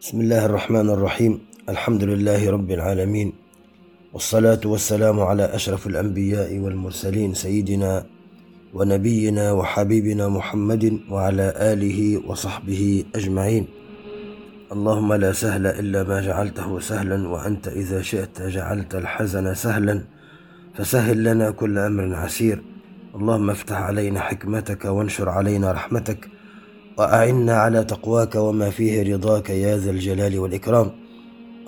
بسم الله الرحمن الرحيم الحمد لله رب العالمين والصلاة والسلام على أشرف الأنبياء والمرسلين سيدنا ونبينا وحبيبنا محمد وعلى آله وصحبه أجمعين اللهم لا سهل إلا ما جعلته سهلا وأنت إذا شئت جعلت الحزن سهلا فسهل لنا كل أمر عسير اللهم افتح علينا حكمتك وانشر علينا رحمتك وأعنا على تقواك وما فيه رضاك يا ذا الجلال والإكرام.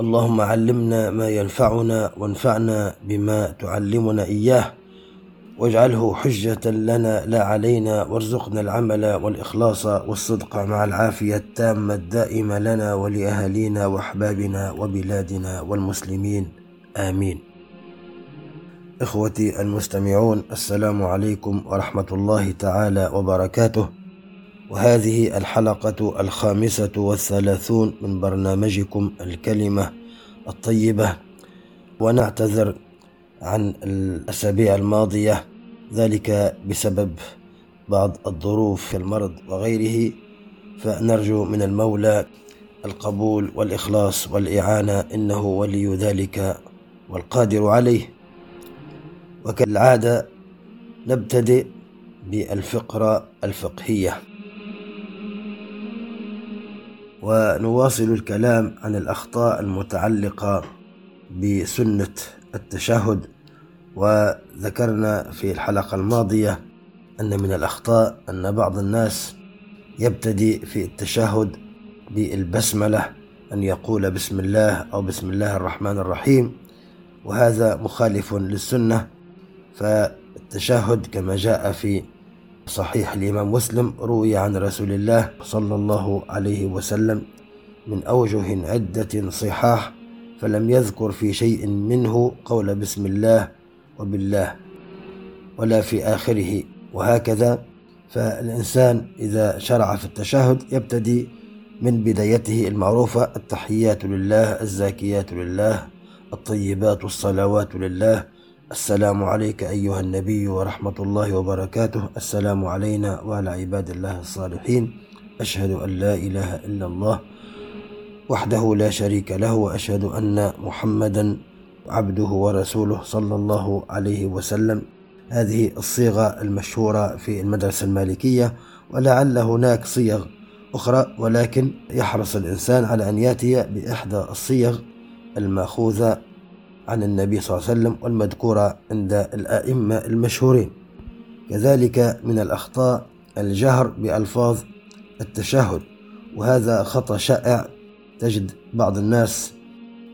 اللهم علمنا ما ينفعنا وانفعنا بما تعلمنا إياه. واجعله حجة لنا لا علينا وارزقنا العمل والإخلاص والصدق مع العافية التامة الدائمة لنا ولأهالينا وأحبابنا وبلادنا والمسلمين. آمين. إخوتي المستمعون السلام عليكم ورحمة الله تعالى وبركاته. وهذه الحلقة الخامسة والثلاثون من برنامجكم الكلمة الطيبة. ونعتذر عن الأسابيع الماضية ذلك بسبب بعض الظروف كالمرض وغيره. فنرجو من المولى القبول والإخلاص والإعانة إنه ولي ذلك والقادر عليه. وكالعادة نبتدئ بالفقرة الفقهية. ونواصل الكلام عن الأخطاء المتعلقة بسنة التشهد وذكرنا في الحلقة الماضية أن من الأخطاء أن بعض الناس يبتدي في التشهد بالبسملة أن يقول بسم الله أو بسم الله الرحمن الرحيم وهذا مخالف للسنة. فالتشهد كما جاء في صحيح. الإمام مسلم روي عن رسول الله صلى الله عليه وسلم من أوجه عدة صحاح فلم يذكر في شيء منه قول بسم الله وبالله ولا في آخره. وهكذا فالإنسان إذا شرع في التشهد يبتدي من بدايته المعروفة التحيات لله الزاكيات لله الطيبات والصلوات لله. السلام عليك أيها النبي ورحمة الله وبركاته. السلام علينا وعلى عباد الله الصالحين. أشهد أن لا إله إلا الله وحده لا شريك له وأشهد أن محمدا عبده ورسوله صلى الله عليه وسلم. هذه الصيغة المشهورة في المدرسة المالكية ولعل هناك صيغ أخرى ولكن يحرص الإنسان على أن يأتي بإحدى الصيغ المأخوذة عن النبي صلى الله عليه وسلم والمذكورة عند الأئمة المشهورين. كذلك من الأخطاء الجهر بألفاظ التشهد وهذا خطأ شائع تجد بعض الناس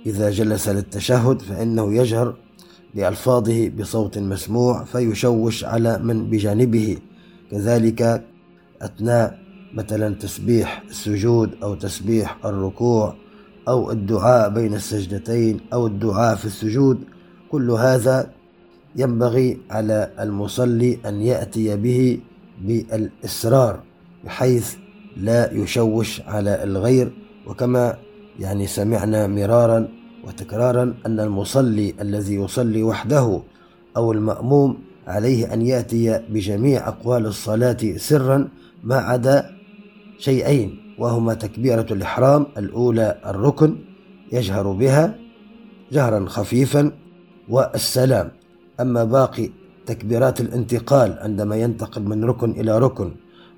إذا جلس للتشهد فإنه يجهر بألفاظه بصوت مسموع فيشوش على من بجانبه. كذلك أثناء مثلا تسبيح السجود أو تسبيح الركوع أو الدعاء بين السجدتين أو الدعاء في السجود كل هذا ينبغي على المصلي أن يأتي به بالإسرار بحيث لا يشوش على الغير. وكما يعني سمعنا مرارا وتكرارا أن المصلي الذي يصلي وحده أو المأموم عليه أن يأتي بجميع أقوال الصلاة سرا ما عدا شيئين. وهما تكبيرة الإحرام الأولى الركن يجهر بها جهرا خفيفا والسلام. أما باقي تكبيرات الانتقال عندما ينتقل من ركن إلى ركن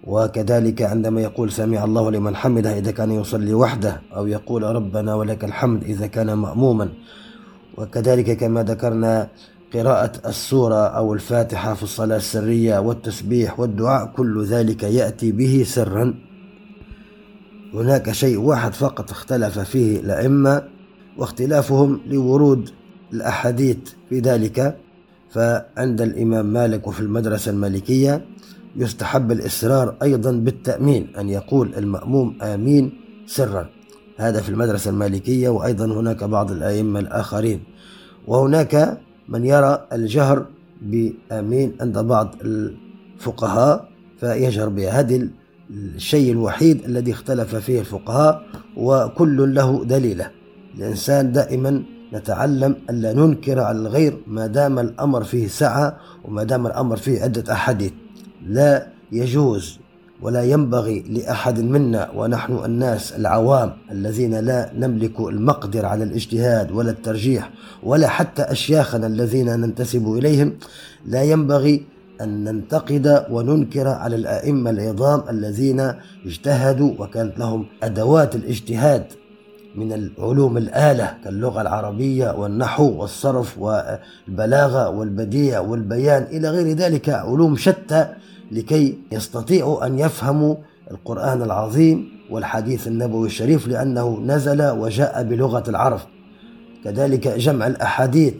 وكذلك عندما يقول سمع الله لمن حمده إذا كان يصلي وحده أو يقول ربنا ولك الحمد إذا كان مأموما. وكذلك كما ذكرنا قراءة السورة أو الفاتحة في الصلاة السرية والتسبيح والدعاء كل ذلك يأتي به سرا. هناك شيء واحد فقط اختلف فيه الأئمة واختلافهم لورود الأحاديث في ذلك. فعند الإمام مالك وفي المدرسة المالكية يستحب الإصرار أيضا بالتأمين أن يقول المأموم آمين سرا. هذا في المدرسة المالكية وأيضا هناك بعض الأئمة الآخرين. وهناك من يرى الجهر بآمين عند بعض الفقهاء فيجهر بها هذه الشيء الوحيد الذي اختلف فيه الفقهاء وكل له دليله. الإنسان دائما نتعلم ألا ننكر على الغير ما دام الأمر فيه سعة وما دام الأمر فيه عدة أحاديث. لا يجوز ولا ينبغي لأحد منا ونحن الناس العوام الذين لا نملك المقدر على الاجتهاد ولا الترجيح ولا حتى أشياخنا الذين ننتسب إليهم لا ينبغي أن ننتقد وننكر على الأئمة العظام الذين اجتهدوا وكانت لهم أدوات الاجتهاد من العلوم الآلة كاللغة العربية والنحو والصرف والبلاغة والبديع والبيان إلى غير ذلك علوم شتى لكي يستطيعوا أن يفهموا القرآن العظيم والحديث النبوي الشريف لأنه نزل وجاء بلغة العرب. كذلك جمع الأحاديث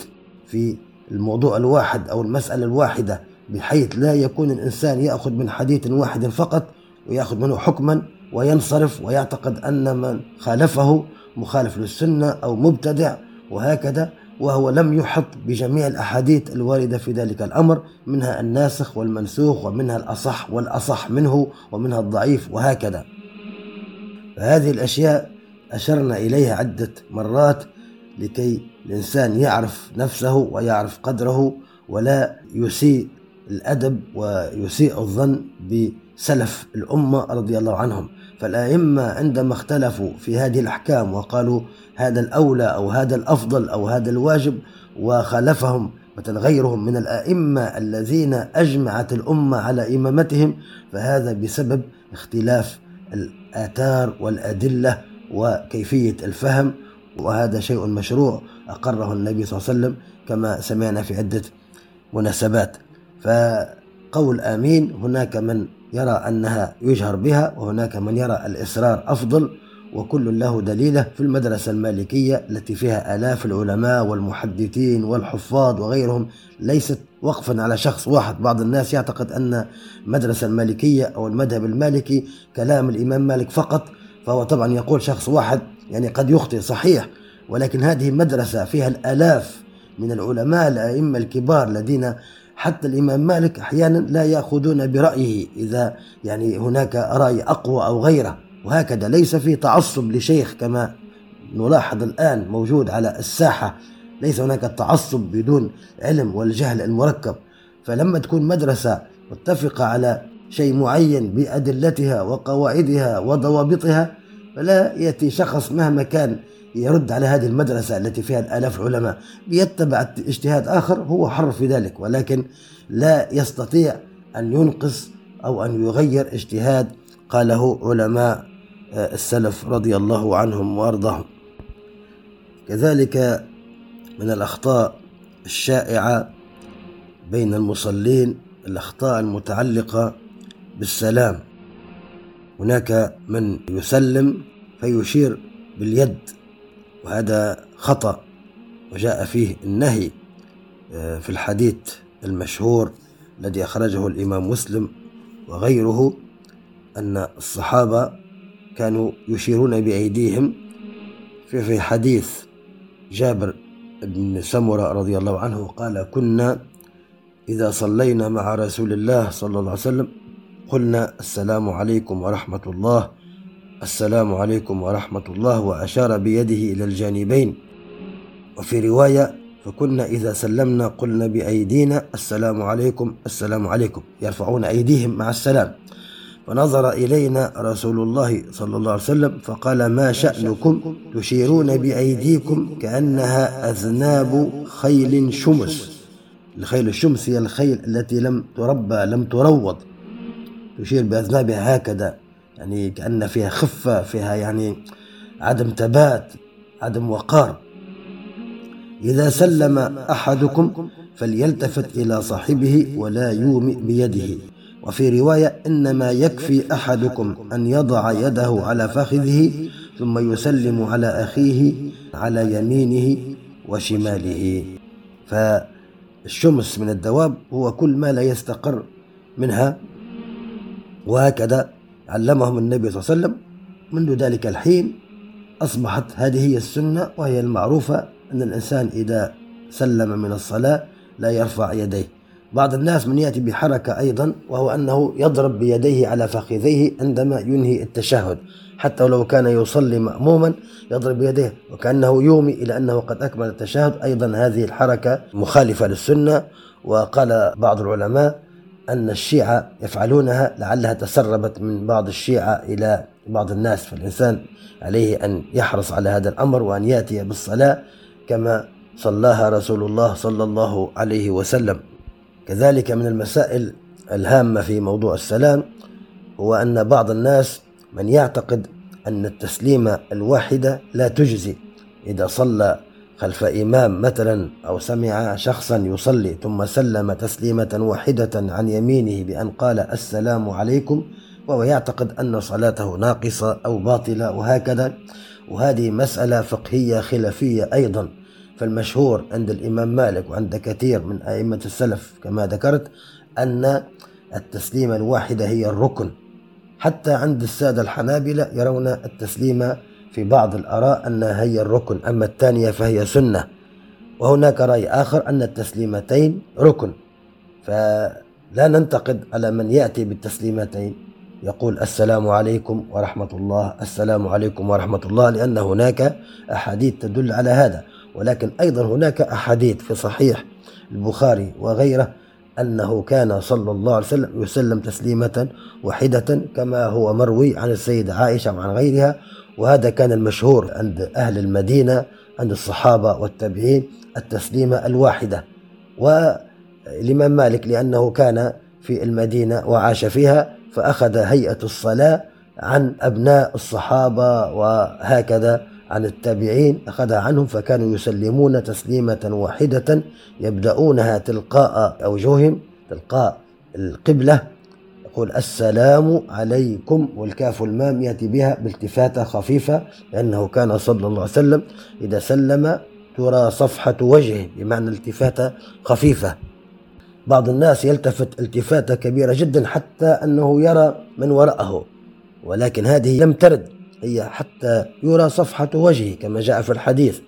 في الموضوع الواحد أو المسألة الواحدة بحيث لا يكون الإنسان يأخذ من حديث واحد فقط ويأخذ منه حكما وينصرف ويعتقد أن من خالفه مخالف للسنة أو مبتدع وهكذا وهو لم يحط بجميع الأحاديث الواردة في ذلك الأمر منها الناسخ والمنسوخ ومنها الأصح والأصح منه ومنها الضعيف وهكذا. فهذه الأشياء أشرنا إليها عدة مرات لكي الإنسان يعرف نفسه ويعرف قدره ولا يسيء الأدب ويسيء الظن بسلف الأمة رضي الله عنهم. فالأئمة عندما اختلفوا في هذه الأحكام وقالوا هذا الأولى أو هذا الأفضل أو هذا الواجب وخالفهم مثلا غيرهم من الأئمة الذين أجمعت الأمة على إمامتهم فهذا بسبب اختلاف الآثار والأدلة وكيفية الفهم وهذا شيء مشروع أقره النبي صلى الله عليه وسلم كما سمعنا في عدة مناسبات. فقول آمين هناك من يرى أنها يجهر بها وهناك من يرى الإصرار أفضل وكل له دليله في المدرسة المالكية التي فيها آلاف العلماء والمحدثين والحفاظ وغيرهم. ليست وقفا على شخص واحد. بعض الناس يعتقد أن المدرسة المالكية أو المذهب المالكي كلام الإمام مالك فقط فهو طبعا يقول شخص واحد يعني قد يخطئ صحيح. ولكن هذه مدرسة فيها الآلاف من العلماء الأئمة الكبار الذين حتى الإمام مالك أحيانا لا يأخذون برأيه إذا يعني هناك رأي أقوى أو غيره. وهكذا ليس في تعصب لشيخ كما نلاحظ الآن موجود على الساحة. ليس هناك تعصب بدون علم والجهل المركب. فلما تكون مدرسة متفقة على شيء معين بأدلتها وقواعدها وضوابطها فلا يأتي شخص مهما كان يرد على هذه المدرسة التي فيها الآلاف العلماء بيتبع اجتهاد آخر هو حر في ذلك ولكن لا يستطيع أن ينقص أو أن يغير اجتهاد قاله علماء السلف رضي الله عنهم وأرضاهم. كذلك من الأخطاء الشائعة بين المصلين الأخطاء المتعلقة بالسلام. هناك من يسلم فيشير باليد. وهذا خطأ وجاء فيه النهي آه، في الحديث المشهور الذي أخرجه الإمام مسلم وغيره أن الصحابة كانوا يشيرون بأيديهم في حديث جابر بن سمرة رضي الله عنه قال كنا إذا صلينا مع رسول الله صلى الله عليه وسلم قلنا السلام عليكم ورحمة الله السلام عليكم ورحمة الله وأشار بيده إلى الجانبين. وفي رواية فكنا إذا سلمنا قلنا بأيدينا السلام عليكم السلام عليكم. يرفعون أيديهم مع السلام. فنظر إلينا رسول الله صلى الله عليه وسلم فقال ما شأنكم تشيرون بأيديكم كأنها أذناب خيل شمس. الخيل الشمس هي الخيل التي لم تربى لم تروض. تشير بأذنابها هكذا. يعني كأن فيها خفة فيها يعني عدم ثبات عدم وقار. إذا سلم أحدكم فليلتفت إلى صاحبه ولا يومئ بيده. وفي رواية إنما يكفي أحدكم أن يضع يده على فخذه ثم يسلم على أخيه على يمينه وشماله. فالشمس من الدواب هو كل ما لا يستقر منها. وهكذا علمهم النبي صلى الله عليه وسلم. منذ ذلك الحين أصبحت هذه هي السنة وهي المعروفة أن الإنسان إذا سلم من الصلاة لا يرفع يديه. بعض الناس من يأتي بحركة أيضا وهو أنه يضرب بيديه على فخذيه عندما ينهي التشهد. حتى ولو كان يصلي مأموما يضرب بيديه وكأنه يومي إلى أنه قد أكمل التشهد. أيضا هذه الحركة مخالفة للسنة وقال بعض العلماء أن الشيعة يفعلونها لعلها تسربت من بعض الشيعة إلى بعض الناس فالإنسان عليه أن يحرص على هذا الأمر وأن يأتي بالصلاة كما صلاها رسول الله صلى الله عليه وسلم. كذلك من المسائل الهامة في موضوع السلام هو أن بعض الناس من يعتقد أن التسليمة الواحدة لا تجزي إذا صلى خلف إمام مثلا أو سمع شخصا يصلي ثم سلم تسليمة واحدة عن يمينه بأن قال السلام عليكم وهو يعتقد أن صلاته ناقصة أو باطلة وهكذا. وهذه مسألة فقهية خلافية أيضا. فالمشهور عند الإمام مالك وعند كثير من أئمة السلف كما ذكرت أن التسليمة الواحدة هي الركن. حتى عند السادة الحنابلة يرون التسليمة في بعض الآراء أنها هي الركن أما الثانية فهي سنة. وهناك رأي آخر أن التسليمتين ركن. فلا ننتقد على من يأتي بالتسليمتين. يقول السلام عليكم ورحمة الله السلام عليكم ورحمة الله لأن هناك أحاديث تدل على هذا. ولكن أيضا هناك أحاديث في صحيح البخاري وغيره أنه كان صلى الله عليه وسلم يسلم تسليمة واحدة كما هو مروي عن السيدة عائشة وعن غيرها. وهذا كان المشهور عند أهل المدينة عند الصحابة والتابعين التسليمة الواحدة. والإمام مالك لأنه كان في المدينة وعاش فيها فأخذ هيئة الصلاة عن أبناء الصحابة وهكذا عن التابعين أخذها عنهم فكانوا يسلمون تسليمة واحدة يبدأونها تلقاء أوجههم تلقاء القبلة. يقول السلام عليكم والكاف المام يأتي بها بالتفاتة خفيفة لأنه كان صلى الله عليه وسلم إذا سلم ترى صفحة وجهه بمعنى التفاتة خفيفة. بعض الناس يلتفت التفاتة كبيرة جدا حتى أنه يرى من وراءه ولكن هذه لم ترد هي حتى يرى صفحة وجهه كما جاء في الحديث.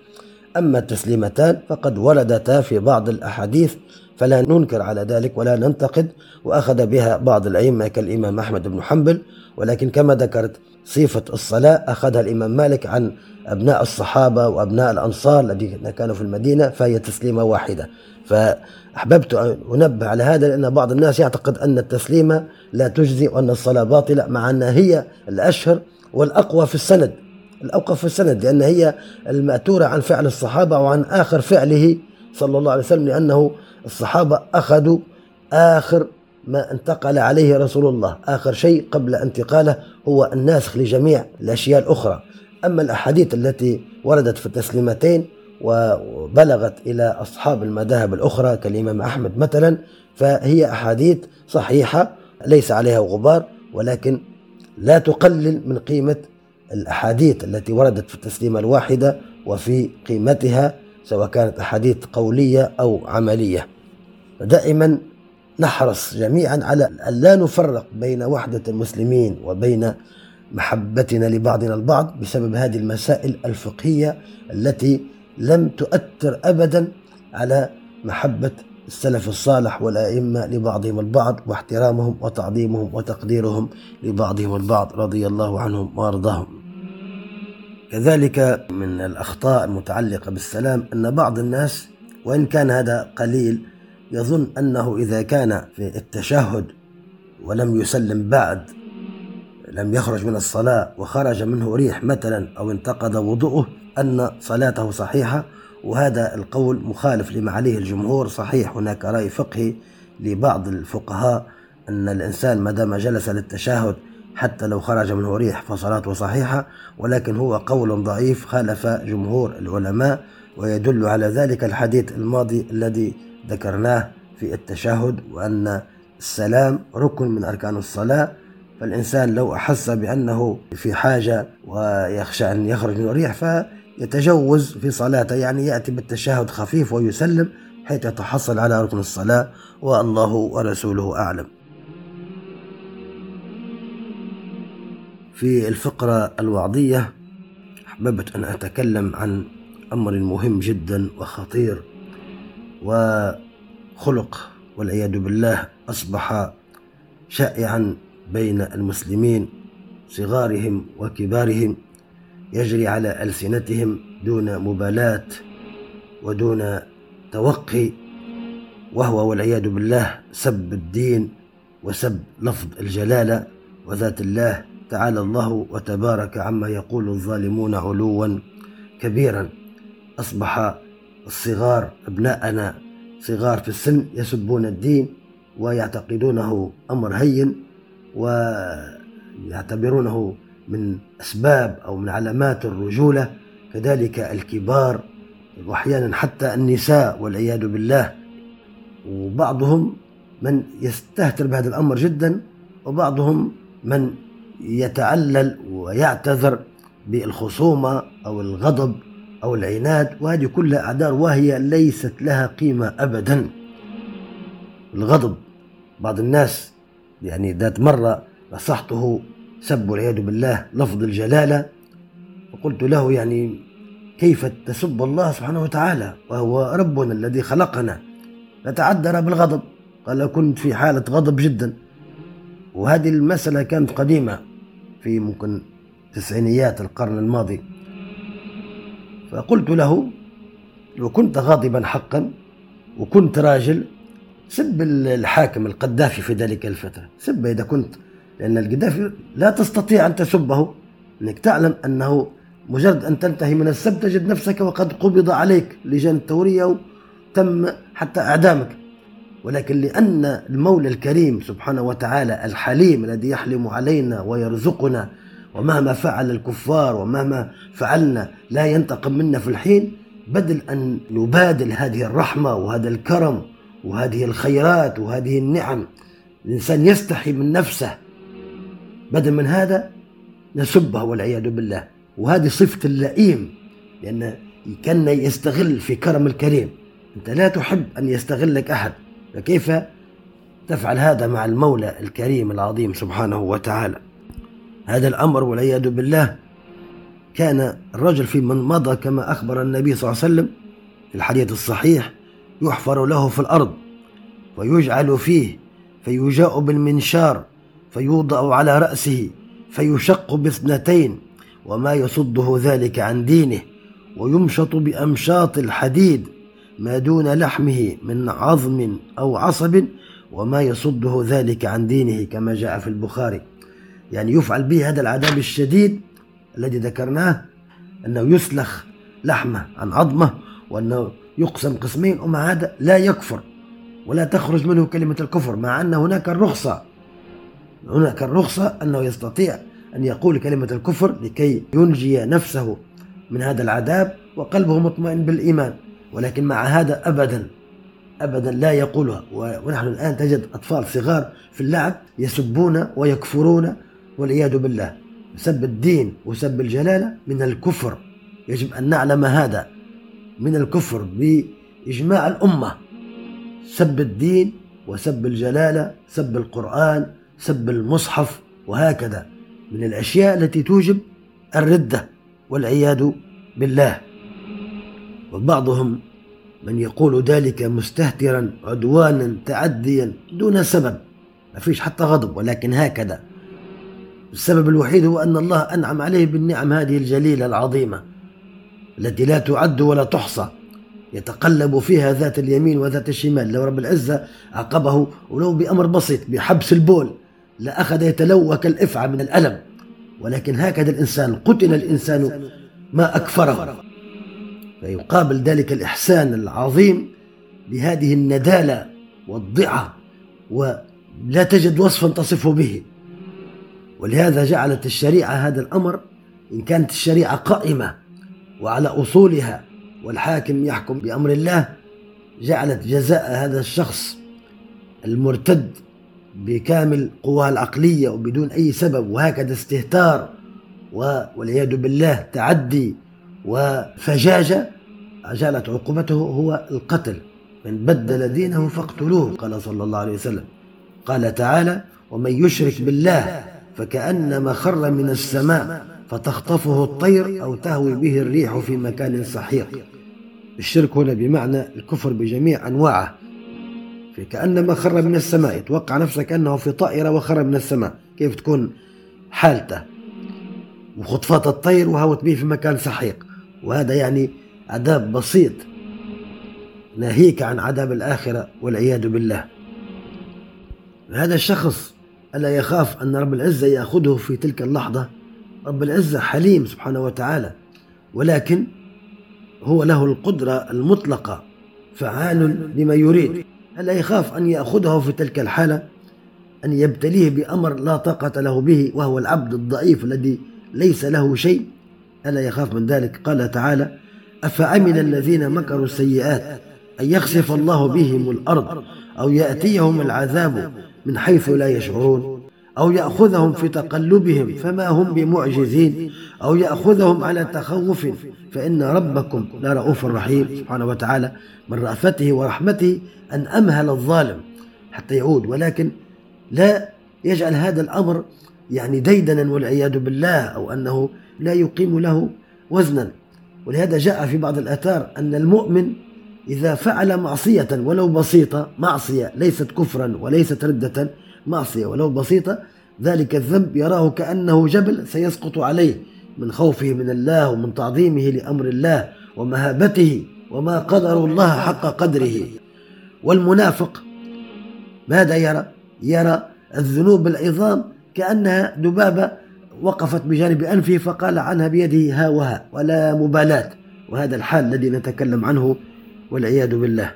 أما التسليمتان فقد وردتا في بعض الأحاديث فلا ننكر على ذلك ولا ننتقد وأخذ بها بعض الأئمة كالإمام أحمد بن حنبل ولكن كما ذكرت صفة الصلاة أخذها الإمام مالك عن أبناء الصحابة وأبناء الأنصار الذين كانوا في المدينة فهي تسليمة واحدة. فأحببت أن أنبه على هذا لأن بعض الناس يعتقد أن التسليمة لا تجزي وأن الصلاة باطلة مع أنها هي الأشهر والأقوى في السند. الأوقف في السند لأن هي المأتورة عن فعل الصحابة وعن آخر فعله صلى الله عليه وسلم لأنه الصحابة أخذوا آخر ما انتقل عليه رسول الله. آخر شيء قبل انتقاله هو الناسخ لجميع الأشياء الأخرى. أما الأحاديث التي وردت في التسليمتين وبلغت إلى أصحاب المذاهب الأخرى كالإمام أحمد مثلا فهي أحاديث صحيحة ليس عليها غبار ولكن لا تقلل من قيمة الأحاديث التي وردت في التسليمة الواحدة وفي قيمتها سواء كانت أحاديث قولية أو عملية. دائما نحرص جميعا على أن لا نفرق بين وحدة المسلمين وبين محبتنا لبعضنا البعض بسبب هذه المسائل الفقهية التي لم تؤثر أبدا على محبة السلف الصالح والأئمة لبعضهم البعض واحترامهم وتعظيمهم وتقديرهم لبعضهم البعض رضي الله عنهم وأرضاهم. كذلك من الأخطاء المتعلقة بالسلام أن بعض الناس وإن كان هذا قليل يظن أنه إذا كان في التشهد ولم يسلم بعد لم يخرج من الصلاة وخرج منه ريح مثلا أو انتقد وضوءه أن صلاته صحيحة وهذا القول مخالف لما عليه الجمهور. صحيح هناك رأي فقهي لبعض الفقهاء أن الإنسان ما دام جلس للتشهد حتى لو خرج منه ريح فصلاته صحيحة ولكن هو قول ضعيف خالف جمهور العلماء ويدل على ذلك الحديث الماضي الذي ذكرناه في التشهد وأن السلام ركن من أركان الصلاة فالإنسان لو أحس بأنه في حاجة ويخشى أن يخرج من الريح فيتجوز في صلاته يعني يأتي بالتشهد خفيف ويسلم حيث يتحصل على ركن الصلاة والله ورسوله أعلم. في الفقرة الوعظية أحببت أن أتكلم عن أمر مهم جدا وخطير. وخلق والعياذ بالله أصبح شائعا بين المسلمين صغارهم وكبارهم يجري على ألسنتهم دون مبالاة ودون توقي وهو والعياذ بالله سب الدين وسب لفظ الجلالة وذات الله تعالى الله وتبارك عما يقول الظالمون علوا كبيرا أصبح الصغار أبناءنا صغار في السن يسبون الدين ويعتقدونه أمر هين ويعتبرونه من أسباب أو من علامات الرجولة كذلك الكبار. وأحيانا حتى النساء والعياذ بالله. وبعضهم من يستهتر بهذا الأمر جدا وبعضهم من يتعلل ويعتذر بالخصومة أو الغضب. أو العناد وهذه كلها أعذار وهي ليست لها قيمة أبدا. الغضب بعض الناس يعني ذات مرة نصحته سب والعياذ بالله لفظ الجلالة وقلت له يعني كيف تسب الله سبحانه وتعالى؟ وهو ربنا الذي خلقنا. نتعذر بالغضب. قال كنت في حالة غضب جدا. وهذه المسألة كانت قديمة في ممكن تسعينيات القرن الماضي. فقلت له لو كنت غاضبا حقا وكنت راجل سب الحاكم القذافي في ذلك الفترة. سب إذا كنت لأن القذافي لا تستطيع أن تسبه. أنك تعلم أنه مجرد أن تنتهي من السب تجد نفسك وقد قبض عليك لجان التورية وتم حتى إعدامك. ولكن لأن المولى الكريم سبحانه وتعالى الحليم الذي يحلم علينا ويرزقنا ومهما فعل الكفار ومهما فعلنا لا ينتقم منا في الحين بدل أن نبادل هذه الرحمة وهذا الكرم وهذه الخيرات وهذه النعم الإنسان يستحي من نفسه. بدل من هذا نسبه والعياذ بالله. وهذه صفة اللئيم لأن كان يستغل في كرم الكريم. أنت لا تحب أن يستغلك أحد. فكيف تفعل هذا مع المولى الكريم العظيم سبحانه وتعالى؟ هذا الأمر والعياذ بالله. كان الرجل في من مضى كما أخبر النبي صلى الله عليه وسلم في الحديث الصحيح يحفر له في الأرض ويجعل فيه فيجاء بالمنشار فيوضع على رأسه فيشق باثنتين وما يصده ذلك عن دينه ويمشط بأمشاط الحديد ما دون لحمه من عظم أو عصب وما يصده ذلك عن دينه كما جاء في البخاري. يعني يفعل به هذا العذاب الشديد الذي ذكرناه أنه يسلخ لحمة عن عظمة وأنه يقسم قسمين ومع هذا لا يكفر ولا تخرج منه كلمة الكفر مع أن هناك الرخصة. هناك الرخصة أنه يستطيع أن يقول كلمة الكفر لكي ينجي نفسه من هذا العذاب وقلبه مطمئن بالإيمان. ولكن مع هذا أبدا أبدا لا يقولها. ونحن الآن تجد أطفال صغار في اللعب يسبون ويكفرون والعياذ بالله. سب الدين وسب الجلالة من الكفر. يجب أن نعلم هذا. من الكفر بإجماع الأمة. سب الدين وسب الجلالة سب القرآن سب المصحف وهكذا. من الأشياء التي توجب الردة والعياذ بالله. وبعضهم من يقول ذلك مستهترا عدوانا تعديا دون سبب. ما فيش حتى غضب ولكن هكذا. السبب الوحيد هو أن الله أنعم عليه بالنعم هذه الجليلة العظيمة التي لا تعد ولا تحصى يتقلب فيها ذات اليمين وذات الشمال. لو رب العزة عقبه ولو بأمر بسيط بحبس البول لأخذ يتلوى كالإفعى من الألم. ولكن هكذا الإنسان قتل الإنسان ما أكفره. فيقابل ذلك الإحسان العظيم بهذه الندالة والضعة لا تجد وصفا تصف به. ولهذا جعلت الشريعة هذا الأمر إن كانت الشريعة قائمة وعلى أصولها والحاكم يحكم بأمر الله جعلت جزاء هذا الشخص المرتد بكامل قواه العقلية وبدون أي سبب وهكذا استهتار والعياذ بالله تعدي وفجاجة جعلت عقوبته هو القتل. من بدل دينه فاقتلوه قال صلى الله عليه وسلم. قال تعالى ومن يشرك بالله فكأنما خر من السماء فتخطفه الطير أو تهوي به الريح في مكان سحيق الشرك هنا بمعنى الكفر بجميع أنواعه. في كأنما خر من السماء يتوقع نفسك أنه في طائرة وخر من السماء. كيف تكون حالته؟ وخطفات الطير وهوت به في مكان سحيق وهذا يعني عذاب بسيط. ناهيك عن عذاب الآخرة والعياذ بالله. هذا الشخص ألا يخاف أن رب العزة يأخذه في تلك اللحظة؟ رب العزة حليم سبحانه وتعالى ولكن هو له القدرة المطلقة فعال لما يريد. ألا يخاف أن يأخذه في تلك الحالة؟ أن يبتليه بأمر لا طاقة له به وهو العبد الضعيف الذي ليس له شيء؟ ألا يخاف من ذلك؟ قال تعالى أفعمل الذين مكروا السيئات؟ أن يخسف الله بهم الأرض أو يأتيهم العذاب من حيث لا يشعرون أو يأخذهم في تقلبهم فما هم بمعجزين أو يأخذهم على تخوف فإن ربكم لرؤوف رحيم. سبحانه وتعالى من رأفته ورحمته أن أمهل الظالم حتى يعود. ولكن لا يجعل هذا الأمر يعني ديدنا والعياذ بالله أو أنه لا يقيم له وزنا. ولهذا جاء في بعض الآثار أن المؤمن إذا فعل معصية ولو بسيطة معصية ليست كفرا وليست ردة معصية ولو بسيطة ذلك الذنب يراه كأنه جبل سيسقط عليه من خوفه من الله ومن تعظيمه لأمر الله ومهابته وما قدر الله حق قدره والمنافق ماذا يرى؟ يرى الذنوب العظام كأنها ذبابة وقفت بجانب أنفه فقال عنها بيده ها وها ولا مبالاة وهذا الحال الذي نتكلم عنه والعياذ بالله.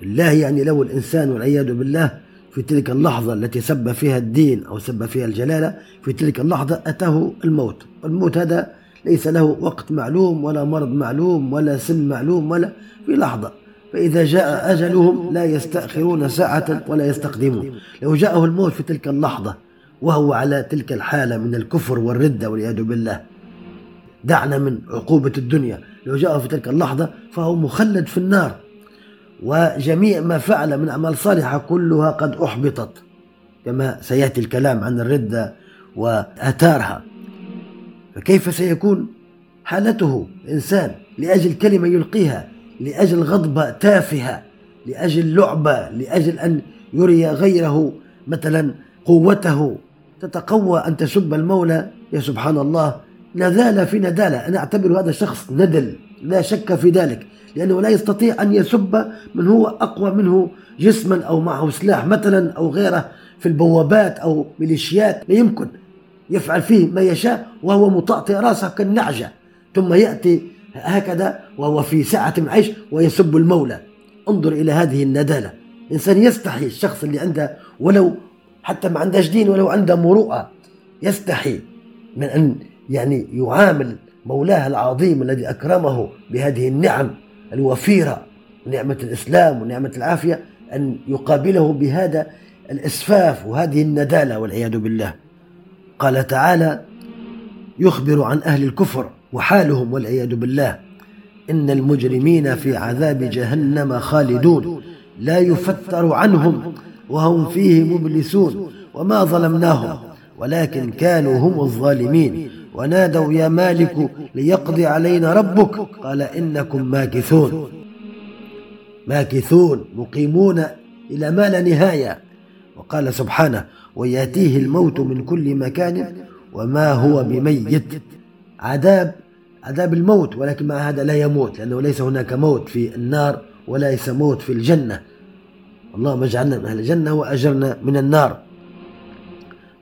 بالله يعني لو الإنسان والعياذ بالله في تلك اللحظة التي سب فيها الدين أو سب فيها الجلالة في تلك اللحظة أتاه الموت. الموت هذا ليس له وقت معلوم ولا مرض معلوم ولا سن معلوم ولا في لحظة. فإذا جاء أجلهم لا يستأخرون ساعة ولا يستقدمون. لو جاءه الموت في تلك اللحظة وهو على تلك الحالة من الكفر والردة والعياذ بالله دعنا من عقوبة الدنيا. لو جاءه في تلك اللحظة فهو مخلد في النار. وجميع ما فعل من أعمال صالحة كلها قد أحبطت كما سيأتي الكلام عن الردة وآثارها. فكيف سيكون حالته إنسان لأجل كلمة يلقيها لأجل غضبة تافهة لأجل لعبة لأجل أن يري غيره مثلا قوته؟ تتقوى أن تسب المولى؟ يا سبحان الله نذال في ندالة أنا أعتبر هذا الشخص ندل لا شك في ذلك لأنه لا يستطيع أن يسب من هو أقوى منه جسما أو معه سلاح مثلا أو غيره في البوابات أو ميليشيات. لا يمكن. يفعل فيه ما يشاء وهو مطأطئ راسه كالنعجة. ثم يأتي هكذا وهو في ساعة من عيش ويسب المولى. انظر إلى هذه الندالة إنسان يستحي الشخص اللي عنده ولو حتى ما عندهش دين ولو عنده مروءة يستحي من أن يعني يعامل مولاه العظيم الذي أكرمه بهذه النعم الوفيرة نعمة الإسلام ونعمة العافية أن يقابله بهذا الإسفاف وهذه الندالة والعياذ بالله. قال تعالى يخبر عن أهل الكفر وحالهم والعياذ بالله. إن المجرمين في عذاب جهنم خالدون. لا يفتر عنهم وهم فيه مبلسون. وما ظلمناهم ولكن كانوا هم الظالمين. ونادوا يا مالك ليقضي علينا ربك. قال إنكم ماكثون. ماكثون مقيمون إلى ما لا نهاية. وقال سبحانه ويأتيه الموت من كل مكان وما هو بميت. عذاب عذاب الموت ولكن مع هذا لا يموت لأنه ليس هناك موت في النار وليس موت في الجنة. اللهم اجعلنا من أهل الجنة وأجرنا من النار.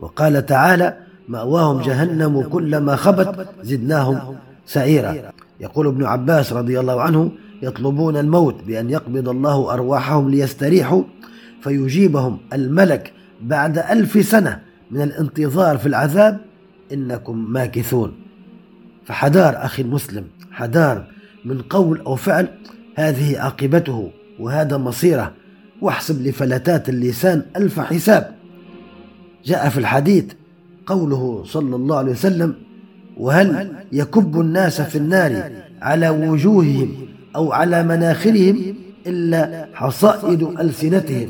وقال تعالى مأواهم جهنم كلما خبت زدناهم سعيرا. يقول ابن عباس رضي الله عنه يطلبون الموت بأن يقبض الله أرواحهم ليستريحوا فيجيبهم الملك بعد ألف سنة من الانتظار في العذاب إنكم ماكثون. فحذار أخي المسلم حذار من قول أو فعل هذه عاقبته وهذا مصيره واحسب لفلتات اللسان ألف حساب. جاء في الحديث قوله صلى الله عليه وسلم وهل يكب الناس في النار على وجوههم أو على مناخرهم إلا حصائد ألسنتهم؟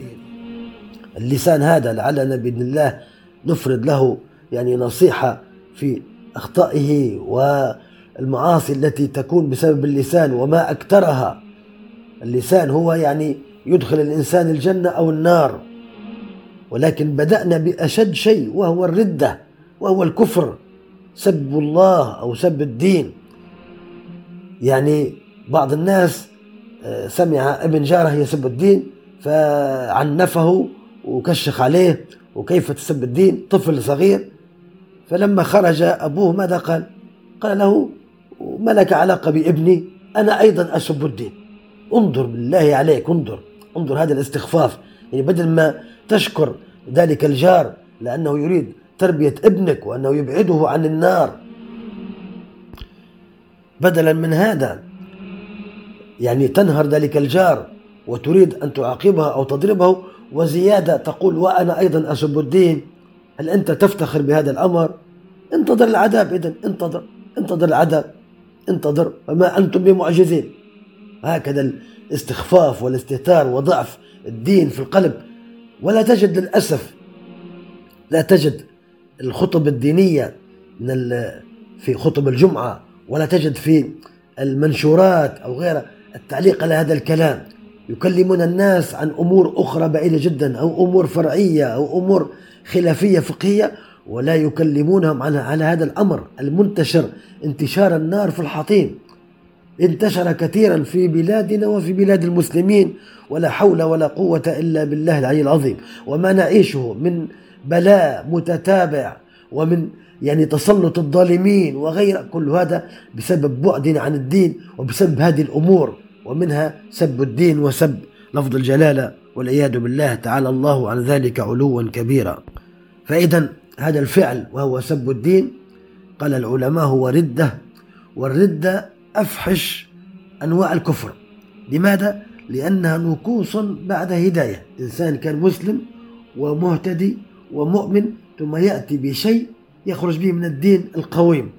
اللسان هذا لعلنا بإذن الله نفرد له يعني نصيحة في أخطائه والمعاصي التي تكون بسبب اللسان وما أكثرها. اللسان هو يعني يدخل الإنسان الجنة أو النار. ولكن بدأنا بأشد شيء وهو الردة. وهو الكفر سب الله أو سب الدين. يعني بعض الناس آه، سمع ابن جارة يسب الدين فعنفه وكشخ عليه وكيف تسب الدين؟ طفل صغير. فلما خرج أبوه ماذا قال؟ قال له ما لك علاقة بابني أنا أيضا أسب الدين. انظر بالله عليك انظر انظر هذا الاستخفاف. يعني بدل ما تشكر ذلك الجار لأنه يريد تربية ابنك وأنه يبعده عن النار. بدلا من هذا يعني تنهر ذلك الجار وتريد أن تعاقبها أو تضربه وزيادة تقول وأنا أيضا أسب الدين. هل أنت تفتخر بهذا الأمر؟ انتظر العذاب إذن انتظر انتظر العذاب انتظر. وما أنتم بمعجزين. هكذا الاستخفاف والاستهتار وضعف الدين في القلب. ولا تجد للأسف لا تجد الخطب الدينية من في خطب الجمعة ولا تجد في المنشورات أو غيرها التعليق على هذا الكلام. يكلمون الناس عن أمور أخرى بعيدة جدا أو أمور فرعية أو أمور خلافية فقهية ولا يكلمونهم على على هذا الأمر المنتشر انتشار النار في الحطيم. انتشر كثيرا في بلادنا وفي بلاد المسلمين ولا حول ولا قوة إلا بالله العلي العظيم. وما نعيشه من بلاء متتابع ومن يعني تسلط الظالمين وغير كل هذا بسبب بعدنا عن الدين وبسبب هذه الأمور ومنها سب الدين وسب لفظ الجلالة والعياذ بالله تعالى الله عن ذلك علوا كبيرا. فإذا هذا الفعل وهو سب الدين قال العلماء هو ردة والردة أفحش أنواع الكفر. لماذا؟ لأنها نكوص بعد هداية. إنسان كان مسلم ومهتدي ومؤمن ثم يأتي بشيء يخرج به من الدين القويم.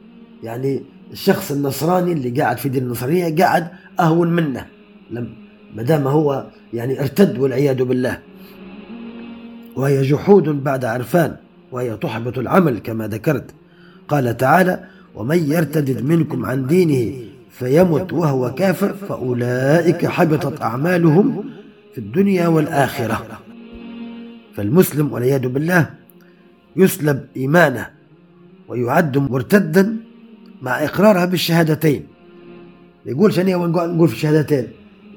يعني الشخص النصراني اللي قاعد في دين النصرانية قاعد أهون منه. لم ما دام هو يعني ارتد والعياذ بالله. وهي جحود بعد عرفان وهي تحبط العمل كما ذكرت. قال تعالى ومن يرتد منكم عن دينه فيمت وهو كافر فأولئك حبطت أعمالهم في الدنيا والآخرة. فالمسلم والعياذ بالله يسلب إيمانه ويعد مرتدا مع إقرارها بالشهادتين. يقول شنو نقول في الشهادتين؟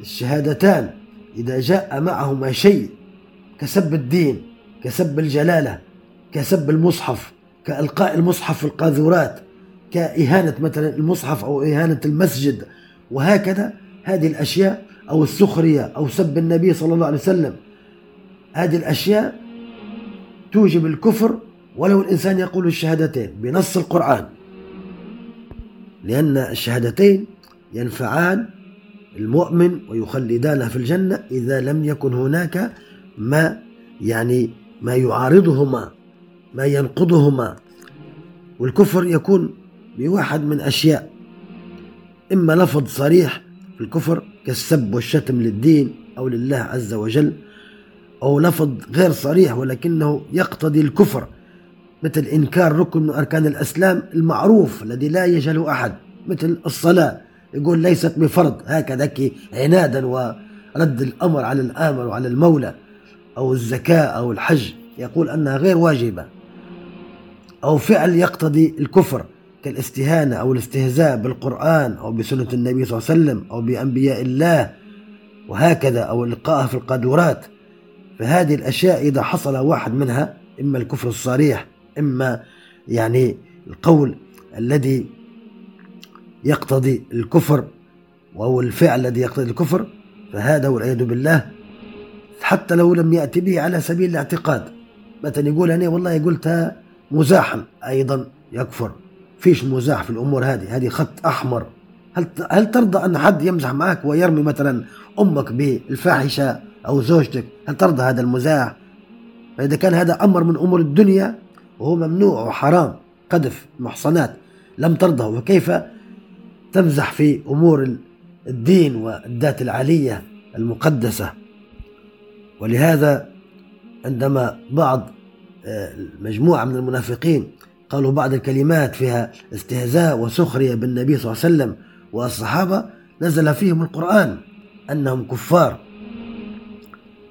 الشهادتان إذا جاء معهما شيء كسب الدين كسب الجلالة كسب المصحف كإلقاء المصحف في القاذورات كإهانة مثلا المصحف أو إهانة المسجد وهكذا هذه الأشياء أو السخرية أو سب النبي صلى الله عليه وسلم. هذه الأشياء توجب الكفر ولو الإنسان يقول الشهادتين بنص القرآن. لأن الشهادتين ينفعان المؤمن ويخلدانه في الجنة إذا لم يكن هناك ما يعني ما يعارضهما ما ينقضهما. والكفر يكون بواحد من أشياء. إما لفظ صريح في الكفر كالسب والشتم للدين أو لله عز وجل أو لفظ غير صريح ولكنه يقتضي الكفر مثل إنكار ركن من أركان الإسلام المعروف الذي لا يجهله أحد مثل الصلاة يقول ليست بفرض هكذا عنادا ورد الأمر على الآمر وعلى المولى أو الزكاة أو الحج يقول أنها غير واجبة. أو فعل يقتضي الكفر كالاستهانة أو الاستهزاء بالقرآن أو بسنة النبي صلى الله عليه وسلم أو بأنبياء الله وهكذا أو إلقاءها في القادورات فهذه الأشياء إذا حصل واحد منها إما الكفر الصريح إما يعني القول الذي يقتضي الكفر وهو الفعل الذي يقتضي الكفر فهذا والعياذ بالله حتى لو لم يأتي به على سبيل الاعتقاد. مثلا يقول أنا والله قلتها مزاحا أيضا يكفر. فيش مزاح في الأمور هذه؟ هذه خط أحمر. هل هل ترضى أن حد يمزح معك ويرمي مثلا أمك بالفاحشة؟ أو زوجتك هل ترضى هذا المزاح فإذا كان هذا أمر من أمور الدنيا وهو ممنوع وحرام قذف محصنات لم ترضه وكيف تمزح في أمور الدين والذات العالية المقدسة. ولهذا عندما بعض آه، مجموعة من المنافقين قالوا بعض الكلمات فيها استهزاء وسخرية بالنبي صلى الله عليه وسلم والصحابة نزل فيهم القرآن أنهم كفار.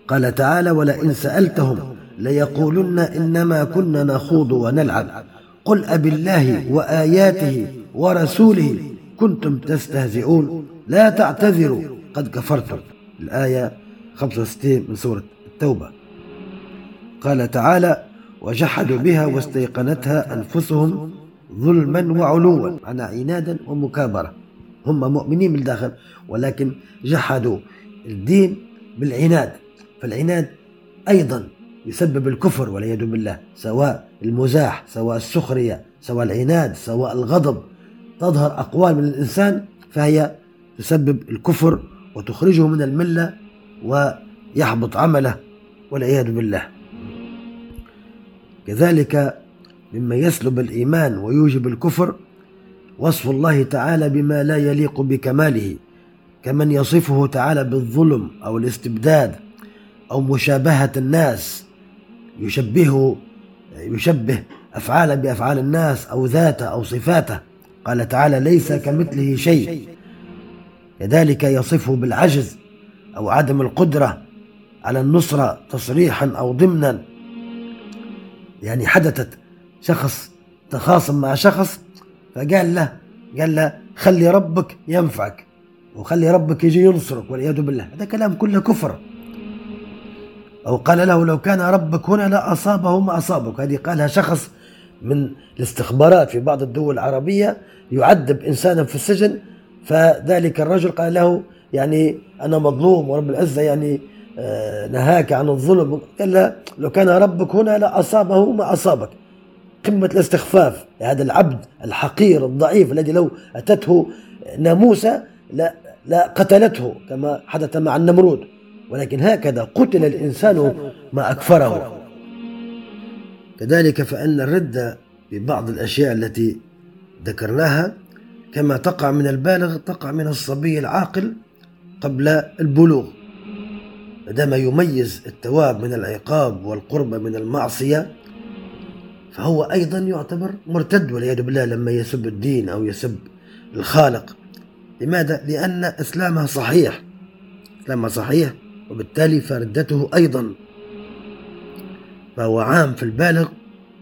قال تعالى ولئن سألتهم ليقولن إنما كنا نخوض ونلعب. قل أب الله وآياته ورسوله كنتم تستهزئون. لا تعتذروا قد كفرتم. الآية 65 من سورة التوبة. قال تعالى وجحدوا بها واستيقنتها أنفسهم ظلما وعلوا معنى عنادا ومكابرة. هم مؤمنين بالداخل ولكن جحدوا الدين بالعناد. فالعناد أيضا يسبب الكفر والعياذ بالله سواء المزاح سواء السخرية سواء العناد سواء الغضب. تظهر أقوال من الإنسان فهي تسبب الكفر وتخرجه من الملة ويحبط عمله والعياذ بالله. كذلك مما يسلب الإيمان ويوجب الكفر وصف الله تعالى بما لا يليق بكماله كمن يصفه تعالى بالظلم أو الاستبداد. أو مشابهة الناس يشبهه يشبه أفعالا بأفعال الناس أو ذاته أو صفاته. قال تعالى ليس كمثله شيء. كذلك يصفه بالعجز أو عدم القدرة على النصرة تصريحا أو ضمنا. يعني حدثت شخص تخاصم مع شخص فقال له قال له خلي ربك ينفعك وخلي ربك يجي ينصرك والعياذ بالله. هذا كلام كله كفر. أو قال له لو كان ربك هنا لأصابه ما أصابك. هذه قالها شخص من الاستخبارات في بعض الدول العربية يعذب إنسانا في السجن فذلك الرجل قال له يعني أنا مظلوم ورب العزة يعني آه، نهاك عن الظلم. قال له لو كان ربك هنا لأصابه ما أصابك. قمة الاستخفاف هذا العبد الحقير الضعيف الذي لو أتته ناموسة لا, لا قتلته كما حدث مع النمرود. ولكن هكذا قتل الإنسان ما أكفره. كذلك فإن الردة ببعض الأشياء التي ذكرناها كما تقع من البالغ تقع من الصبي العاقل قبل البلوغ. عندما يميز التواب من العقاب والقرب من المعصية فهو أيضا يعتبر مرتد والعياذ بالله لما يسب الدين أو يسب الخالق. لماذا؟ لأن إسلامه صحيح. إسلامه صحيح. وبالتالي فردته أيضا. فهو عام في البالغ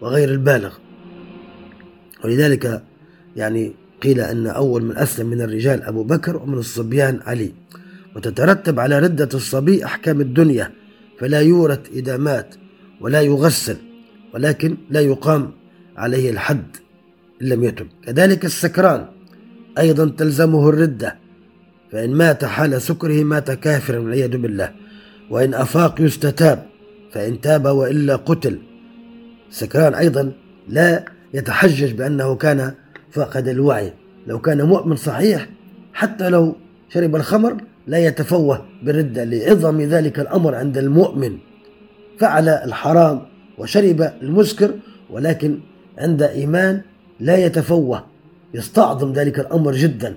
وغير البالغ. ولذلك يعني قيل أن أول من أسلم من الرجال أبو بكر ومن الصبيان علي. وتترتب على ردة الصبي أحكام الدنيا فلا يورث إذا مات ولا يغسل ولكن لا يقام عليه الحد إن لم يتب. كذلك السكران أيضا تلزمه الردة فإن مات حال سكره مات كافرا والعياذ بالله. وإن أفاق يستتاب فإن تاب وإلا قتل. السكران أيضا لا يتحجج بأنه كان فقد الوعي. لو كان مؤمن صحيح حتى لو شرب الخمر لا يتفوه بالردة لعظم ذلك الأمر عند المؤمن. فعل الحرام وشرب المسكر ولكن عند إيمان لا يتفوه. يستعظم ذلك الأمر جدا.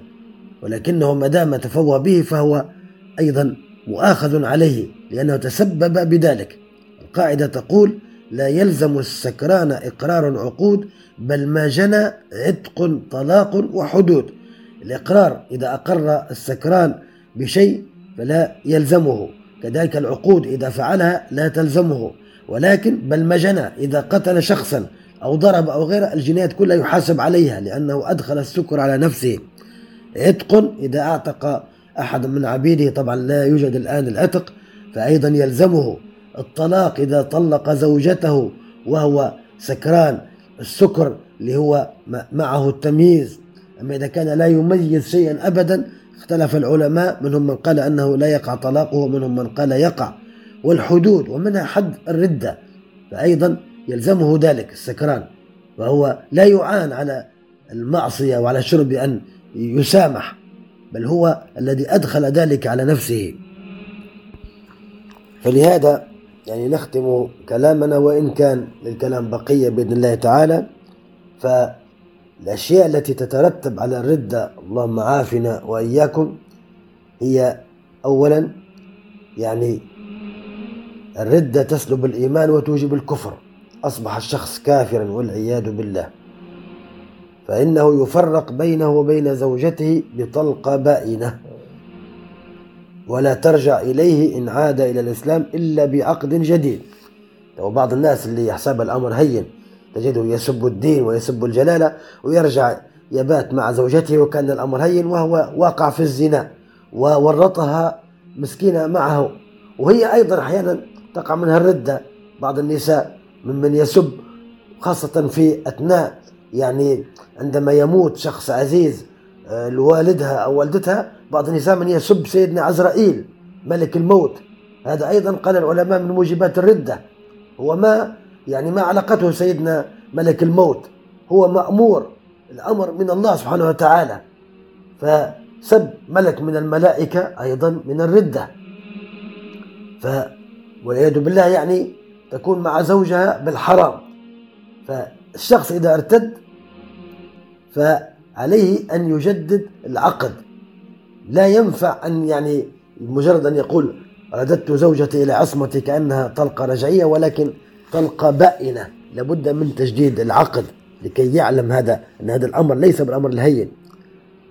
ولكنه ما دام تفوه به فهو أيضا مؤاخذ عليه لأنه تسبب بذلك. القاعدة تقول لا يلزم السكران إقرار عقود بل ما جنى عتق طلاق وحدود. الإقرار إذا أقر السكران بشيء فلا يلزمه. كذلك العقود إذا فعلها لا تلزمه. ولكن بل ما جنى إذا قتل شخصا أو ضرب أو غيره الجنايات كلها يحاسب عليها لأنه أدخل السكر على نفسه. عتق إذا أعتق أحد من عبيده طبعا لا يوجد الآن العتق فأيضا يلزمه الطلاق إذا طلق زوجته وهو سكران. السكر اللي هو معه التمييز. أما إذا كان لا يميز شيئا أبدا اختلف العلماء منهم من قال أنه لا يقع طلاقه ومنهم من قال يقع. والحدود ومنها حد الردة فأيضا يلزمه ذلك السكران. وهو لا يعان على المعصية وعلى الشرب أن يسامح بل هو الذي أدخل ذلك على نفسه. فلهذا يعني نختم كلامنا وإن كان للكلام بقية بإذن الله تعالى فالأشياء التي تترتب على الردة اللهم عافنا وإياكم هي أولا يعني الردة تسلب الإيمان وتوجب الكفر. أصبح الشخص كافرا والعياذ بالله. فإنه يفرق بينه وبين زوجته بطلقة بائنة. ولا ترجع إليه إن عاد إلى الإسلام إلا بعقد جديد. وبعض الناس اللي يحسب الأمر هين تجده يسب الدين ويسب الجلالة ويرجع يبات مع زوجته وكان الأمر هين وهو واقع في الزنا وورطها مسكينة معه. وهي أيضا أحيانا تقع منها الردة بعض النساء ممن يسب خاصة في أثناء يعني عندما يموت شخص عزيز آه، لوالدها أو والدتها بعض النساء من يسب سيدنا عزرائيل ملك الموت. هذا أيضا قال العلماء من موجبات الردة. هو ما يعني ما علاقته سيدنا ملك الموت. هو مأمور الأمر من الله سبحانه وتعالى. فسب ملك من الملائكة أيضا من الردة. ف والعياذ بالله يعني تكون مع زوجها بالحرام. فالشخص إذا ارتد فعليه أن يجدد العقد. لا ينفع أن يعني مجرد أن يقول رددت زوجتي إلى عصمتي كأنها طلقة رجعية ولكن طلقة بائنة. لابد من تجديد العقد لكي يعلم هذا أن هذا الأمر ليس بالأمر الهين.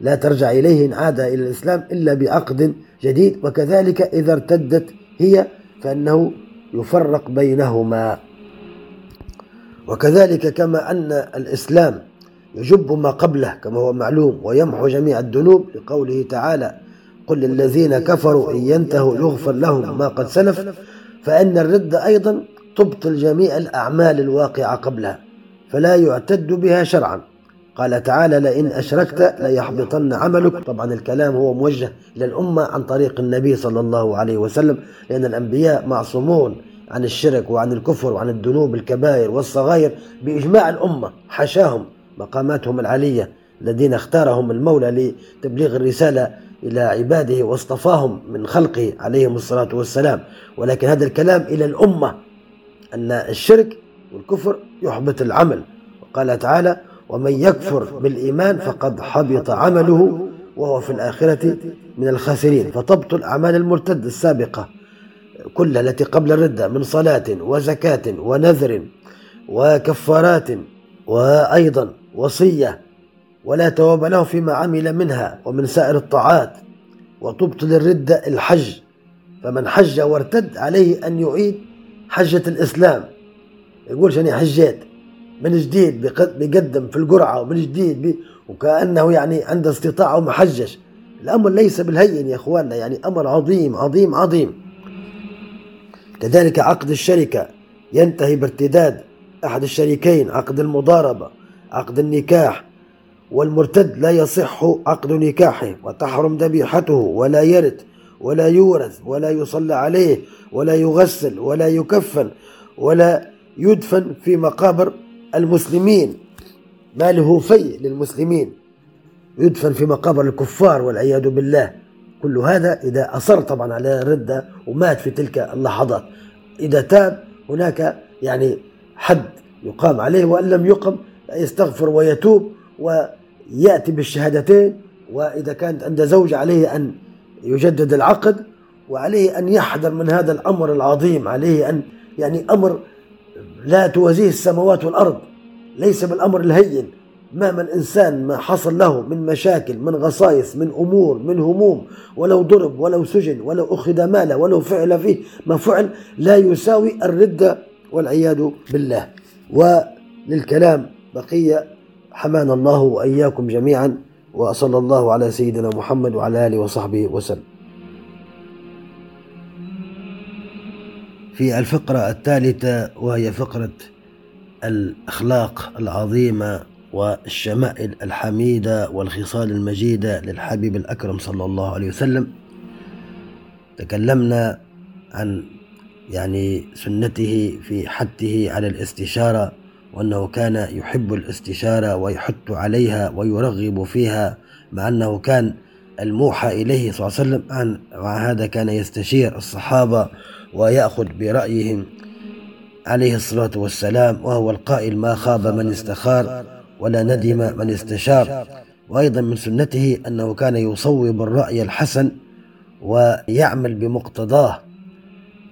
لا ترجع إليه إن عاد إلى الإسلام إلا بعقد جديد. وكذلك إذا ارتدت هي فإنه يفرق بينهما. وكذلك كما أن الإسلام يجب ما قبله كما هو معلوم ويمحو جميع الذنوب لقوله تعالى قل للذين كفروا إن ينتهوا يغفر لهم ما قد سلف. فإن الرد أيضا تبطل جميع الأعمال الواقعة قبلها فلا يعتد بها شرعا. قال تعالى لئن أشركت ليحبطن عملك. طبعا الكلام هو موجه إلى الأمة عن طريق النبي صلى الله عليه وسلم لأن الأنبياء معصومون. عن الشرك وعن الكفر وعن الذنوب الكبائر والصغائر بإجماع الأمة حشاهم مقاماتهم العالية الذين اختارهم المولى لتبليغ الرسالة إلى عباده واصطفاهم من خلقه عليهم الصلاة والسلام. ولكن هذا الكلام إلى الأمة أن الشرك والكفر يحبط العمل. وقال تعالى ومن يكفر بالإيمان فقد حبط عمله وهو في الآخرة من الخاسرين فتبطل أعمال المرتد السابقة. كلها التي قبل الردة من صلاة وزكاة ونذر وكفارات وأيضا وصية ولا تواب له فيما عمل منها ومن سائر الطاعات وتبطل الردة الحج. فمن حج وارتد عليه أن يعيد حجة الإسلام. يقول شني حجيت؟ من جديد بيقدم في القرعة ومن جديد وكأنه يعني عنده استطاعة ومحجش الأمر ليس بالهين يا أخواننا يعني أمر عظيم عظيم عظيم. كذلك عقد الشركة ينتهي بارتداد أحد الشريكين عقد المضاربة عقد النكاح والمرتد لا يصح عقد نكاحه وتحرم ذبيحته ولا يرث ولا يورث ولا يصلى عليه ولا يغسل ولا يكفن ولا يدفن في مقابر المسلمين. ما له في للمسلمين؟ يدفن في مقابر الكفار والعياذ بالله. كل هذا إذا أصر طبعا على الردة ومات في تلك اللحظات إذا تاب هناك يعني حد يقام عليه وإن لم يقم يستغفر ويتوب ويأتي بالشهادتين. وإذا كانت عند زوج عليه أن يجدد العقد وعليه أن يحذر من هذا الأمر العظيم عليه أن يعني أمر لا توازيه السماوات والأرض ليس بالأمر الهين. ما من إنسان ما حصل له من مشاكل من غصائص من أمور من هموم ولو ضرب ولو سجن ولو أخذ ماله ولو فعل فيه ما فعل لا يساوي الردة والعياذ بالله. وللكلام بقية حمانا الله وإياكم جميعا وصلى الله على سيدنا محمد وعلى آله وصحبه وسلم. في الفقرة الثالثة وهي فقرة الأخلاق العظيمة والشمائل الحميدة والخصال المجيدة للحبيب الأكرم صلى الله عليه وسلم. تكلمنا عن يعني سنته في حثه على الاستشارة وأنه كان يحب الاستشارة ويحث عليها ويرغب فيها مع أنه كان الموحى إليه صلى الله عليه وسلم عن مع هذا كان يستشير الصحابة ويأخذ برأيهم عليه الصلاة والسلام وهو القائل ما خاب من استخار. ولا ندم من استشار. وأيضا من سنته أنه كان يصوب الرأي الحسن ويعمل بمقتضاه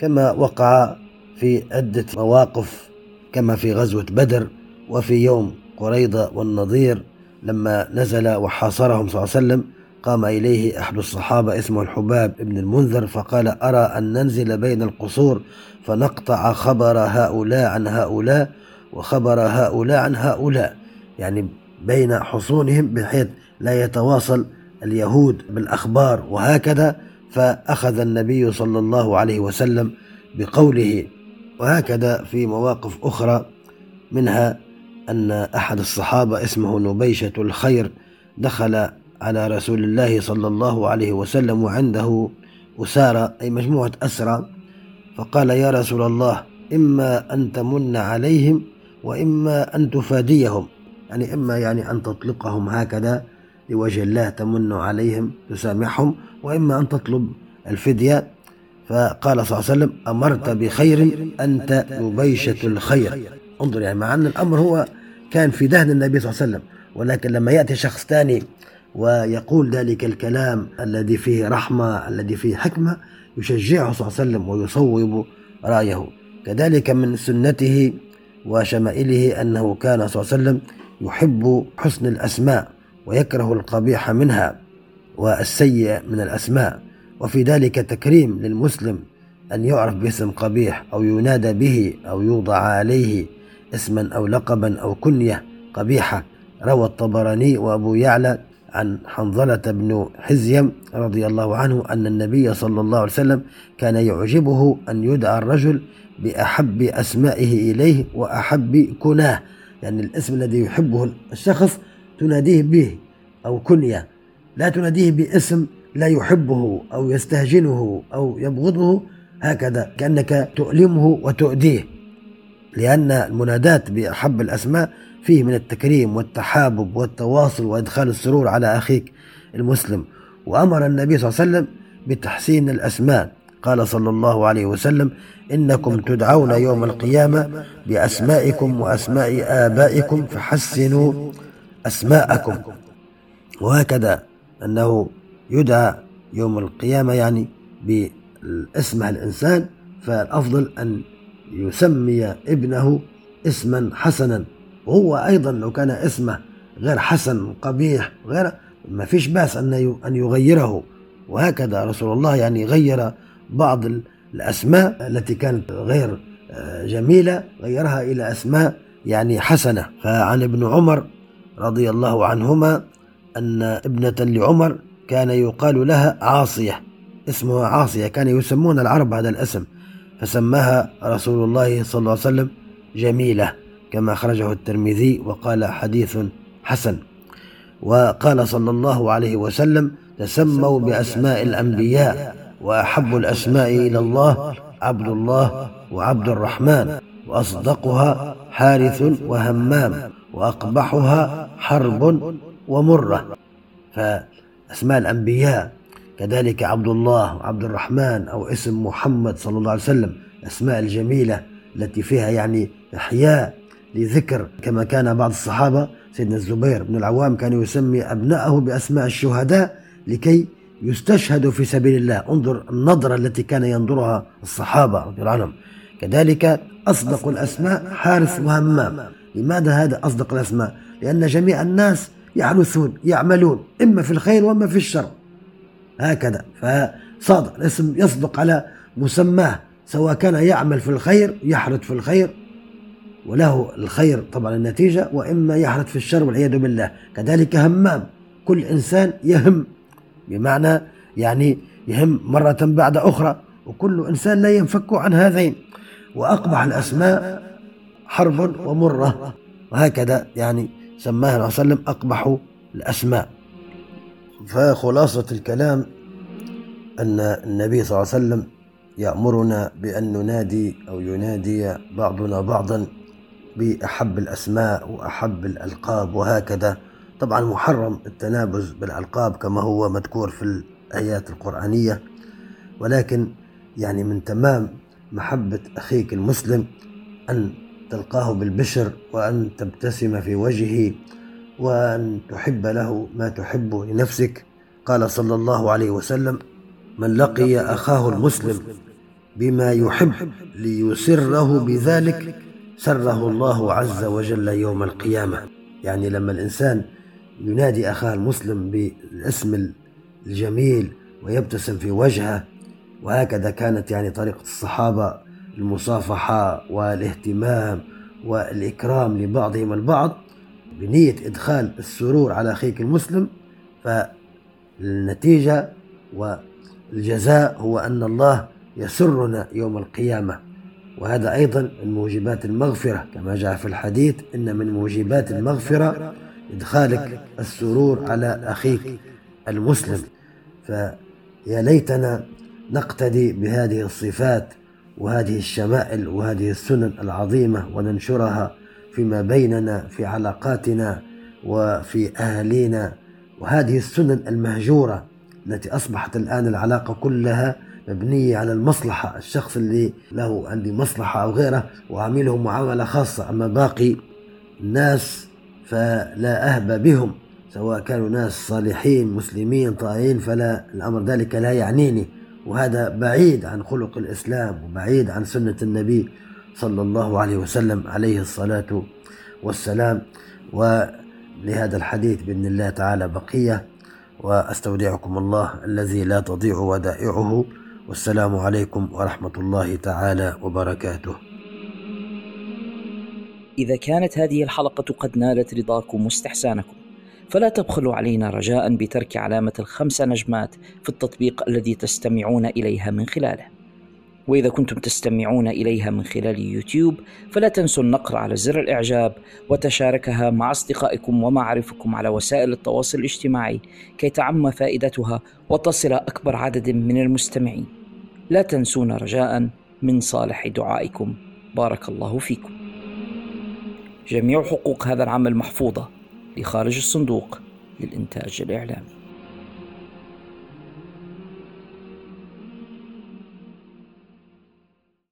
كما وقع في عدة مواقف كما في غزوة بدر وفي يوم قريضة والنظير لما نزل وحاصرهم صلى الله عليه وسلم قام إليه أحد الصحابة اسمه الحباب بن المنذر فقال أرى أن ننزل بين القصور فنقطع خبر هؤلاء عن هؤلاء وخبر هؤلاء عن هؤلاء. يعني بين حصونهم بحيث لا يتواصل اليهود بالأخبار وهكذا فأخذ النبي صلى الله عليه وسلم بقوله وهكذا في مواقف أخرى منها أن أحد الصحابة اسمه نبيشة الخير دخل على رسول الله صلى الله عليه وسلم وعنده أسارة أي مجموعة أسرى فقال يا رسول الله إما أن تمن عليهم وإما أن تفاديهم. يعني إما يعني أن تطلقهم هكذا لوجه الله تمن عليهم تسامحهم وإما أن تطلب الفدية. فقال صلى الله عليه وسلم أمرت بخير أنت نبيشة الخير. انظر يعني مع أن الأمر هو كان في دهن النبي صلى الله عليه وسلم ولكن لما يأتي شخص ثاني ويقول ذلك الكلام الذي فيه رحمة الذي فيه حكمة يشجعه صلى الله عليه وسلم ويصوب رأيه. كذلك من سنته وشمائله أنه كان صلى الله عليه وسلم يحب حسن الأسماء ويكره القبيح منها والسيء من الأسماء. وفي ذلك تكريم للمسلم أن يعرف باسم قبيح أو ينادى به أو يوضع عليه اسما أو لقبا أو كنية قبيحة. روى الطبراني وأبو يعلى عن حنظلة بن حزيم رضي الله عنه أن النبي صلى الله عليه وسلم كان يعجبه أن يدعى الرجل بأحب أسمائه إليه وأحب كناه. يعني الاسم الذي يحبه الشخص تناديه به أو كنية. لا تناديه باسم لا يحبه أو يستهجنه أو يبغضه. هكذا كأنك تؤلمه وتؤديه لأن المنادات بأحب الأسماء فيه من التكريم والتحابب والتواصل وإدخال السرور على أخيك المسلم. وأمر النبي صلى الله عليه وسلم بتحسين الأسماء. قال صلى الله عليه وسلم إنكم تدعون يوم القيامة بأسمائكم وأسماء آبائكم فحسنوا أسماءكم. وهكذا أنه يدعى يوم القيامة يعني باسم الإنسان فالأفضل أن يسمي ابنه اسما حسنا. وهو أيضا لو كان اسمه غير حسن قبيح غير ما فيش بأس أن أن يغيره. وهكذا رسول الله يعني غير بعض الأسماء التي كانت غير آه، جميلة غيرها إلى أسماء يعني حسنة. فعن ابن عمر رضي الله عنهما أن ابنة لعمر كان يقال لها عاصية. اسمها عاصية كان يسمون العرب هذا الاسم فسماها رسول الله صلى الله عليه وسلم جميلة كما أخرجه الترمذي وقال حديث حسن. وقال صلى الله عليه وسلم تسموا بأسماء الأنبياء. وأحب الأسماء إلى الله عبد الله وعبد الرحمن وأصدقها حارث وهمام وأقبحها حرب ومرة. فأسماء الأنبياء كذلك عبد الله وعبد الرحمن أو اسم محمد صلى الله عليه وسلم الأسماء الجميلة التي فيها يعني إحياء لذكر. كما كان بعض الصحابة سيدنا الزبير بن العوام كان يسمي أبنائه بأسماء الشهداء لكي يستشهدوا في سبيل الله. انظر النظرة التي كان ينظرها الصحابة رضي الله عنهم. كذلك أصدق الأسماء حارث وهمام. لماذا هذا أصدق الأسماء؟ لأن جميع الناس يحرثون يعملون إما في الخير وإما في الشر. هكذا. فصادق الاسم يصدق على مسماه سواء كان يعمل في الخير يحرث في الخير وله الخير طبعا النتيجة وإما يحرث في الشر والعياذ بالله. كذلك همام. كل إنسان يهم بمعنى يعني يهم مرة بعد أخرى وكل إنسان لا ينفك عن هذين وأقبح الأسماء حرب ومرة. وهكذا يعني سماها صلى الله عليه وسلم أقبح الأسماء. فخلاصة الكلام أن النبي صلى الله عليه وسلم يأمرنا بأن ننادي أو ينادي بعضنا بعضا بأحب الأسماء وأحب الألقاب وهكذا. طبعا محرم التنابز بالألقاب كما هو مذكور في الآيات القرآنية ولكن يعني من تمام محبة أخيك المسلم أن تلقاه بالبشر وأن تبتسم في وجهه وأن تحب له ما تحب لنفسك. قال صلى الله عليه وسلم من لقي أخاه المسلم بما يحب ليسره بذلك سره الله عز وجل يوم القيامة. يعني لما الإنسان ينادي أخاه المسلم بالاسم الجميل ويبتسم في وجهه وهكذا كانت يعني طريقة الصحابة المصافحة والاهتمام والإكرام لبعضهم البعض بنية إدخال السرور على أخيك المسلم. فالنتيجة والجزاء هو أن الله يسرنا يوم القيامة. وهذا أيضا من موجبات المغفرة كما جاء في الحديث إن من موجبات المغفرة إدخالك السرور على أخيك المسلم. فيا ليتنا نقتدي بهذه الصفات وهذه الشمائل وهذه السنن العظيمة وننشرها فيما بيننا في علاقاتنا وفي أهالينا. وهذه السنن المهجورة التي أصبحت الآن العلاقة كلها مبنية على المصلحة. الشخص اللي له عندي مصلحة أو غيره وعامله معاملة خاصة أما باقي الناس فلا أهب بهم سواء كانوا ناس صالحين مسلمين طائعين فلا الأمر ذلك لا يعنيني. وهذا بعيد عن خلق الإسلام وبعيد عن سنة النبي صلى الله عليه وسلم عليه الصلاة والسلام. ولهذا الحديث بإذن الله تعالى بقية وأستودعكم الله الذي لا تضيع ودائعه. والسلام عليكم ورحمة الله تعالى وبركاته. إذا كانت هذه الحلقة قد نالت رضاكم واستحسانكم فلا تبخلوا علينا رجاء بترك علامة الخمس نجمات في التطبيق الذي تستمعون إليها من خلاله. وإذا كنتم تستمعون إليها من خلال يوتيوب فلا تنسوا النقر على زر الإعجاب وتشاركها مع أصدقائكم ومعارفكم على وسائل التواصل الاجتماعي كي تعم فائدتها وتصل أكبر عدد من المستمعين. لا تنسونا رجاء من صالح دعائكم. بارك الله فيكم. جميع حقوق هذا العمل محفوظة لخارج الصندوق للإنتاج الإعلامي.